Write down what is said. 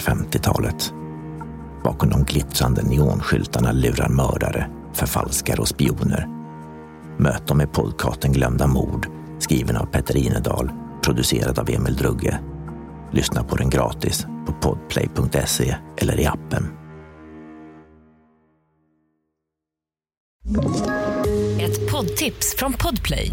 1950-talet. Bakom de glittrande neonskyltarna lurar mördare, förfalskare och spioner. Möt dem med podcasten Glömda mord, skriven av Petter Inedal, producerad av Emil Drugge. Lyssna på den gratis på podplay.se eller i appen. Ett poddtips från Podplay.